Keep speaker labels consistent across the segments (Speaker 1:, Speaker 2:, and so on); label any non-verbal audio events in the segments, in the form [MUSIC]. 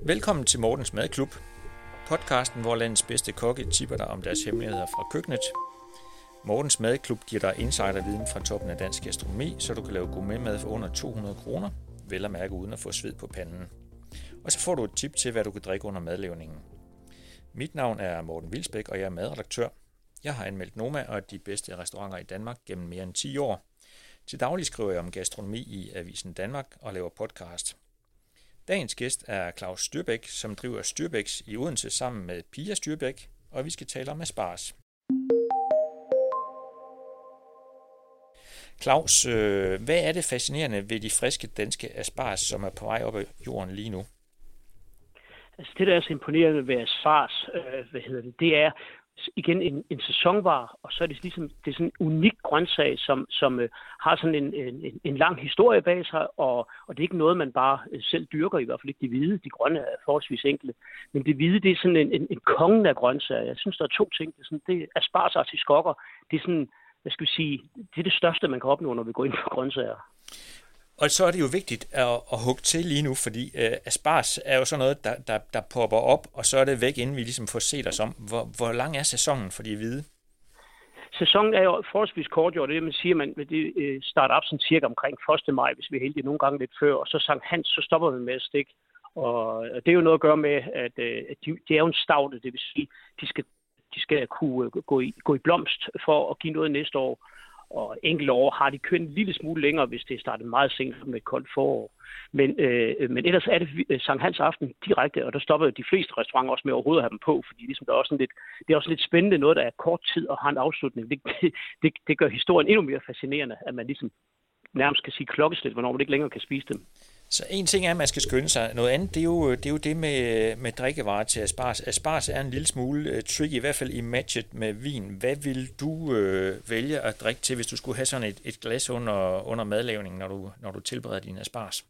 Speaker 1: Velkommen til Mortens Madklub, podcasten, hvor landets bedste kokke tipper dig om deres hemmeligheder fra køkkenet. Mortens Madklub giver dig insiderviden fra toppen af dansk gastronomi, så du kan lave gourmetmad for under 200 kroner, vel at mærke uden at få sved på panden. Og så får du et tip til, hvad du kan drikke under madlavningen. Mit navn er Morten Vilsbæk, og jeg er madredaktør. Jeg har anmeldt Noma og de bedste restauranter i Danmark gennem mere end 10 år. Til daglig skriver jeg om gastronomi i Avisen Danmark og laver podcast. Dagens gæst er Claus Styrbæk, som driver Styrbæks i Odense sammen med Pia Styrbæk, og vi skal tale om asparges. Claus, øh, hvad er det fascinerende ved de friske danske asparges, som er på vej op af jorden lige nu?
Speaker 2: Altså det, der er så imponerende ved asparges, øh, hvad hedder det, det er, igen en, en sæsonvare, og så er det ligesom det er sådan en unik grøntsag, som, som øh, har sådan en, en, en lang historie bag sig, og, og det er ikke noget, man bare øh, selv dyrker, i hvert fald ikke de hvide. De grønne er forholdsvis enkle. Men det hvide, det er sådan en, en, en kongen af grøntsager. Jeg synes, der er to ting. Det er, sådan, det er aspars skokker. Det er sådan, hvad skal vi sige, det er det største, man kan opnå, når vi går ind på grøntsager.
Speaker 1: Og så er det jo vigtigt at, at hugge til lige nu, fordi øh, aspars er jo sådan noget, der, der, der popper op, og så er det væk, inden vi ligesom får set os om. Hvor, hvor lang er sæsonen for de hvide?
Speaker 2: Sæsonen er jo forholdsvis kort, jo, det man siger, man det øh, starter op sådan cirka omkring 1. maj, hvis vi er heldige nogle gange lidt før, og så Sankt Hans, så stopper vi med at stikke. Og det er jo noget at gøre med, at, øh, at de, de er jo en stavte, det vil sige, de skal, de skal kunne gå i, gå i blomst for at give noget næste år og enkelte år har de kørt en lille smule længere, hvis det startede startet meget sent med et koldt forår. Men, øh, men ellers er det øh, Sankt Hans aften direkte, og der stopper de fleste restauranter også med overhovedet at have dem på, fordi ligesom der er også lidt, det er også lidt spændende noget, der er kort tid og har en afslutning. Det, [LAUGHS] det, det gør historien endnu mere fascinerende, at man ligesom nærmest kan sige klokkeslæt, hvornår man ikke længere kan spise dem.
Speaker 1: Så en ting er, at man skal skynde sig. Noget andet, det er jo det, er jo det med, med drikkevarer til asparges. Asparges er en lille smule øh, tricky, i hvert fald i matchet med vin. Hvad vil du øh, vælge at drikke til, hvis du skulle have sådan et, et glas under, under madlavningen, når du, når du tilbereder din asparges?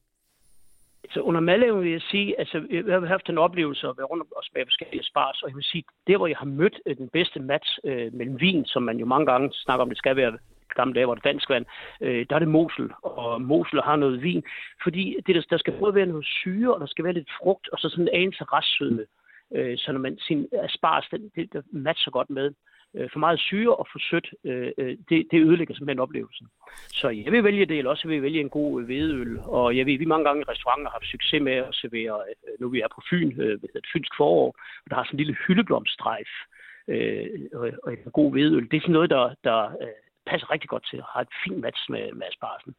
Speaker 2: Så under madlavningen vil jeg sige, altså jeg har haft en oplevelse at være rundt og smage forskellige spars, og jeg vil sige, det hvor jeg har mødt øh, den bedste match øh, mellem vin, som man jo mange gange snakker om, det skal være gamle dage, var det dansk vand, øh, der er det Mosel, og Mosel har noget vin, fordi det, der, der skal både være noget syre, og der skal være lidt frugt, og så sådan en anelse restsødme, øh, så når man sin asparges, den, det, det matcher godt med. Øh, for meget syre og for sødt, øh, øh det, det ødelægger simpelthen oplevelsen. Så jeg vil vælge det, eller også vil jeg vælge en god øh, hvedeøl, og jeg ved, vi mange gange i restauranter har haft succes med at servere, øh, nu vi er på Fyn, øh, hvad hedder det, Fynsk forår, og der har sådan en lille hyldeblomstrejf, øh, og, og en god hvedeøl. Det er sådan noget, der, der øh, passer rigtig godt til at have et fint match med, med asparsen.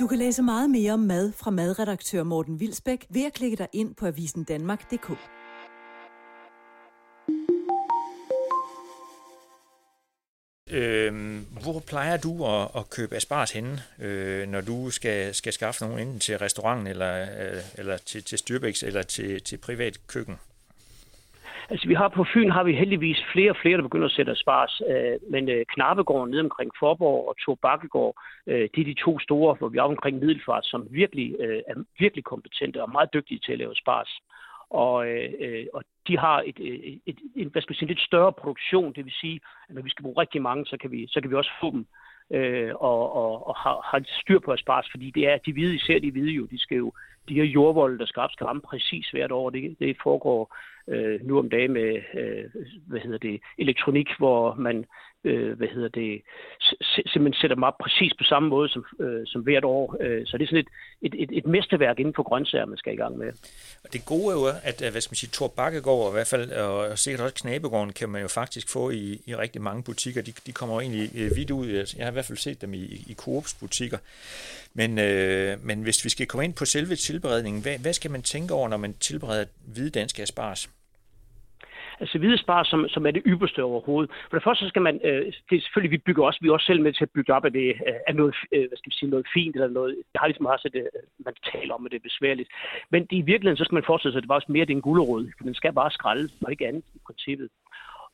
Speaker 3: Du kan læse meget mere om mad fra madredaktør Morten Vilsbæk ved at klikke dig ind på avisen Danmark.dk.
Speaker 1: Øhm, hvor plejer du at, at købe asparges henne, øh, når du skal, skal skaffe nogen enten til restauranten, eller, øh, eller til, til Styrbæks, eller til, til privat køkken?
Speaker 2: Altså, vi har på Fyn har vi heldigvis flere og flere, der begynder at sætte spars, Øh, men øh, Knappegården nede omkring Forborg og Torbakkegård, øh, det er de to store, hvor vi er omkring Middelfart, som virkelig øh, er virkelig kompetente og meget dygtige til at lave spars. Og, øh, øh og de har et, øh, et, et, et, hvad skal vi sige, lidt større produktion, det vil sige, at når vi skal bruge rigtig mange, så kan vi, så kan vi også få dem øh, og, og, og har, har styr på asparges, fordi det er de hvide, især de hvide jo, de skal jo, de her jordvolde, der skal, skal ramme præcis hvert år, det, det foregår øh, nu om dagen med, øh, hvad hedder det, elektronik, hvor man, øh, hvad hedder det, simpelthen sætter dem op præcis på samme måde som, øh, som hvert år. Øh, så det er sådan et, et, et, et mesterværk inden for grøntsager, man skal i gang med.
Speaker 1: Og det gode er jo, at øh, hvad skal man sige, Tor Bakkegård, i hvert fald, og sikkert også Knabegården, kan man jo faktisk få i, i rigtig mange butikker. De, de kommer jo egentlig øh, vidt ud. Jeg har i hvert fald set dem i, i Coops butikker. Men, øh, men hvis vi skal komme ind på selve tilberedningen, hvad, hvad skal man tænke over, når man tilbereder hvide danske asparges?
Speaker 2: Altså hvidespar, som, som er det ypperste overhovedet. For det første så skal man, øh, det er selvfølgelig, vi bygger også, vi er også selv med til at bygge op af det, øh, af noget, øh, hvad skal vi sige, noget fint, eller noget, det har ligesom også, det, øh, man taler om, at det er besværligt. Men i virkeligheden, så skal man forestille sig, at det var også mere det en gulerod, for den skal bare skralde, og ikke andet i princippet.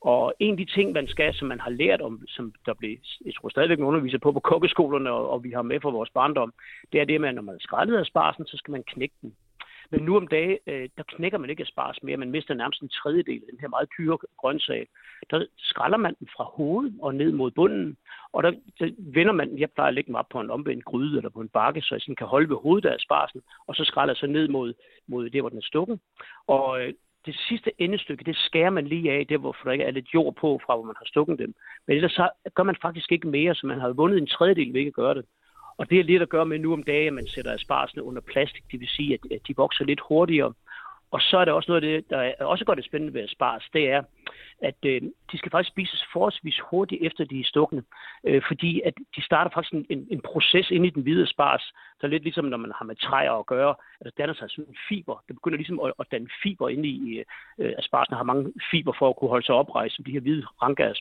Speaker 2: Og en af de ting, man skal, som man har lært om, som der blev, jeg tror stadigvæk underviser på på kokkeskolerne, og, og vi har med fra vores barndom, det er det med, at når man skrællet af sparsen, så skal man knække den. Men nu om dagen, øh, der knækker man ikke asparges mere. Man mister nærmest en tredjedel af den her meget dyre grøntsag. Der skræller man den fra hovedet og ned mod bunden. Og der, der vender man, jeg plejer at lægge dem op på en omvendt gryde eller på en bakke, så jeg sådan kan holde ved hovedet af aspargesen, og så skræller jeg så ned mod, mod det, hvor den er stukken. Og øh, det sidste endestykke, det skærer man lige af, det hvor der ikke er lidt jord på, fra hvor man har stukket dem. Men ellers så gør man faktisk ikke mere, så man har vundet en tredjedel ved ikke at gøre det. Og det er lidt at gøre med nu om dagen, at man sætter asparsene under plastik. Det vil sige, at de vokser lidt hurtigere. Og så er der også noget af det, der er også godt det spændende ved asparges, det er, at øh, de skal faktisk spises forholdsvis hurtigt efter de er stukkende, øh, fordi at de starter faktisk en, en, en proces inde i den hvide spars, der er lidt ligesom når man har med træer at gøre, altså, at der danner sig sådan en fiber. Det begynder ligesom at, at danne fiber inde i øh, øh asparsene, har mange fiber for at kunne holde sig oprejst, som de her hvide ranker af.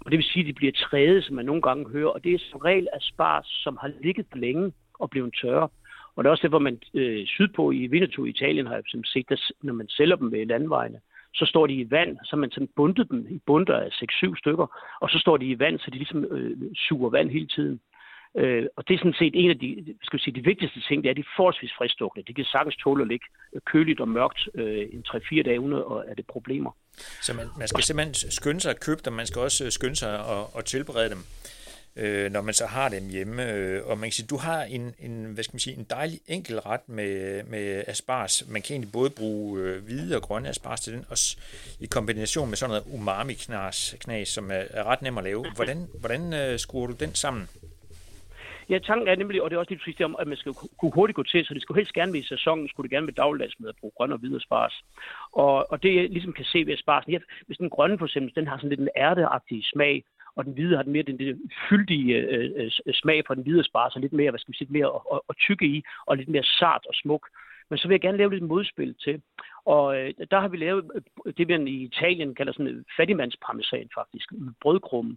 Speaker 2: Og det vil sige, at de bliver træde, som man nogle gange hører, og det er som regel spars, som har ligget længe og blevet tørre. Og det er også det, hvor man øh, sydpå i Veneto i Italien har jeg set, at når man sælger dem ved landvejene, så står de i vand, så man sådan bundet dem i bunter af 6-7 stykker, og så står de i vand, så de ligesom øh, suger vand hele tiden. Øh, og det er sådan set en af de, skal vi sige, de vigtigste ting, det er, at de er forholdsvis fristukne. De kan sagtens tåle at ligge køligt og mørkt øh, en 3-4 dage, uden at det problemer.
Speaker 1: Så man, man skal simpelthen skynde sig at købe dem, man skal også øh, skynde sig at, at tilberede dem øh, når man så har dem hjemme. Øh, og man kan sige, du har en, en, hvad skal man sige, en dejlig enkel ret med, med asparges. Man kan egentlig både bruge øh, hvide og grønne asparges til den, og i kombination med sådan noget umami-knas, knas, som er, er ret nem at lave. Hvordan, hvordan øh, skruer du den sammen?
Speaker 2: Ja, tanken er nemlig, og det er også lige præcis det om, at man skal kunne hurtigt gå til, så det skulle helst gerne være i sæsonen, skulle det gerne være dagligdags med at bruge grøn og hvide spars. Og, og det jeg ligesom kan se ved asparsen, ja, hvis den grønne for eksempel, den har sådan lidt en ærteagtig smag, og den hvide har den mere den, den fyldige øh, øh, øh smag på den hvide spars, og lidt mere, hvad skal vi sige, mere at, at, at tykke i, og lidt mere sart og smuk. Men så vil jeg gerne lave lidt modspil til. Og øh, der har vi lavet øh, det, man i Italien kalder sådan fattigmandsparmesan faktisk, med brødkrumme.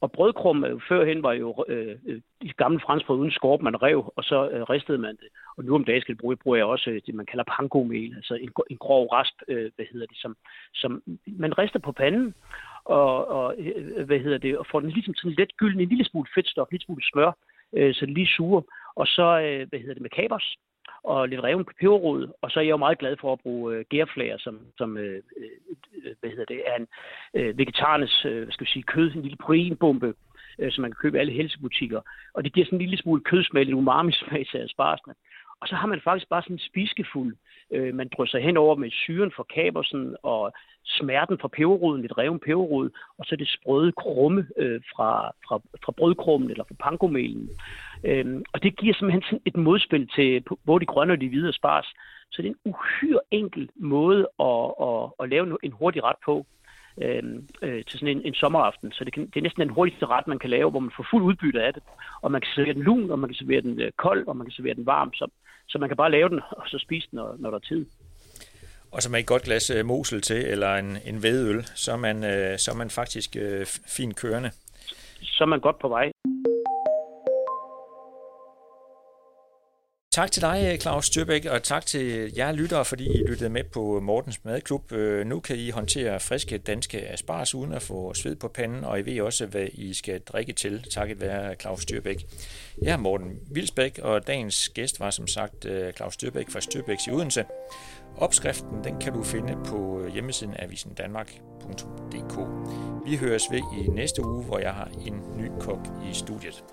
Speaker 2: Og brødkrum øh, førhen var jo øh, øh de gamle franskbrød uden skorp, man rev, og så øh, ristede man det. Og nu om dagen skal det bruge, bruger jeg også øh, det, man kalder pangomel, altså en, en grov rasp, øh, hvad hedder det, som, som man rister på panden, og, og øh, hvad hedder det, og får den ligesom sådan let gylden, en lille smule fedtstof, en lille smule smør, øh, så den lige suger. Og så, øh, hvad hedder det, med kapers og lidt reven peberrod, og så er jeg jo meget glad for at bruge øh, gærflager, som, som øh, øh hvad hedder det, er en øh, vegetarernes øh, hvad skal vi sige, kød, en lille proteinbombe, øh, som man kan købe i alle helsebutikker. Og det giver sådan en lille smule kødsmag, en umami-smag til asparsene. Og så har man faktisk bare sådan en spiskefuld, øh, man drysser hen over med syren fra kabersen og smerten fra peberroden, lidt reven peberrod, og så det sprøde krumme øh, fra, fra, fra brødkrummen eller fra pangomelen. Øhm, og det giver simpelthen sådan et modspil til både de grønne og de hvide spars. Så det er en uhyre enkel måde at, at, at lave en hurtig ret på øh, øh, til sådan en, en sommeraften. Så det, kan, det er næsten den hurtigste ret, man kan lave, hvor man får fuld udbytte af det. Og man kan servere den lun, og man kan servere den øh, kold, og man kan servere den varm. Så, så man kan bare lave den, og så spise den, når, når der er tid.
Speaker 1: Og så med et godt glas øh, mosel til, eller en, en vedøl, så er man, øh, så er man faktisk øh, fint kørende.
Speaker 2: Så er man godt på vej.
Speaker 1: Tak til dig, Claus Styrbæk, og tak til jer lyttere, fordi I lyttede med på Mortens Madklub. Øh, nu kan I håndtere friske danske asparges uden at få sved på panden, og I ved også, hvad I skal drikke til, takket være Claus Styrbæk. Jeg er Morten Vilsbæk, og dagens gæst var som sagt øh, Claus Styrbæk fra Styrbæks i Odense. Opskriften den kan du finde på øh, hjemmesiden avisendanmark.dk. Vi høres ved i næste uge, hvor jeg har en ny kok i studiet.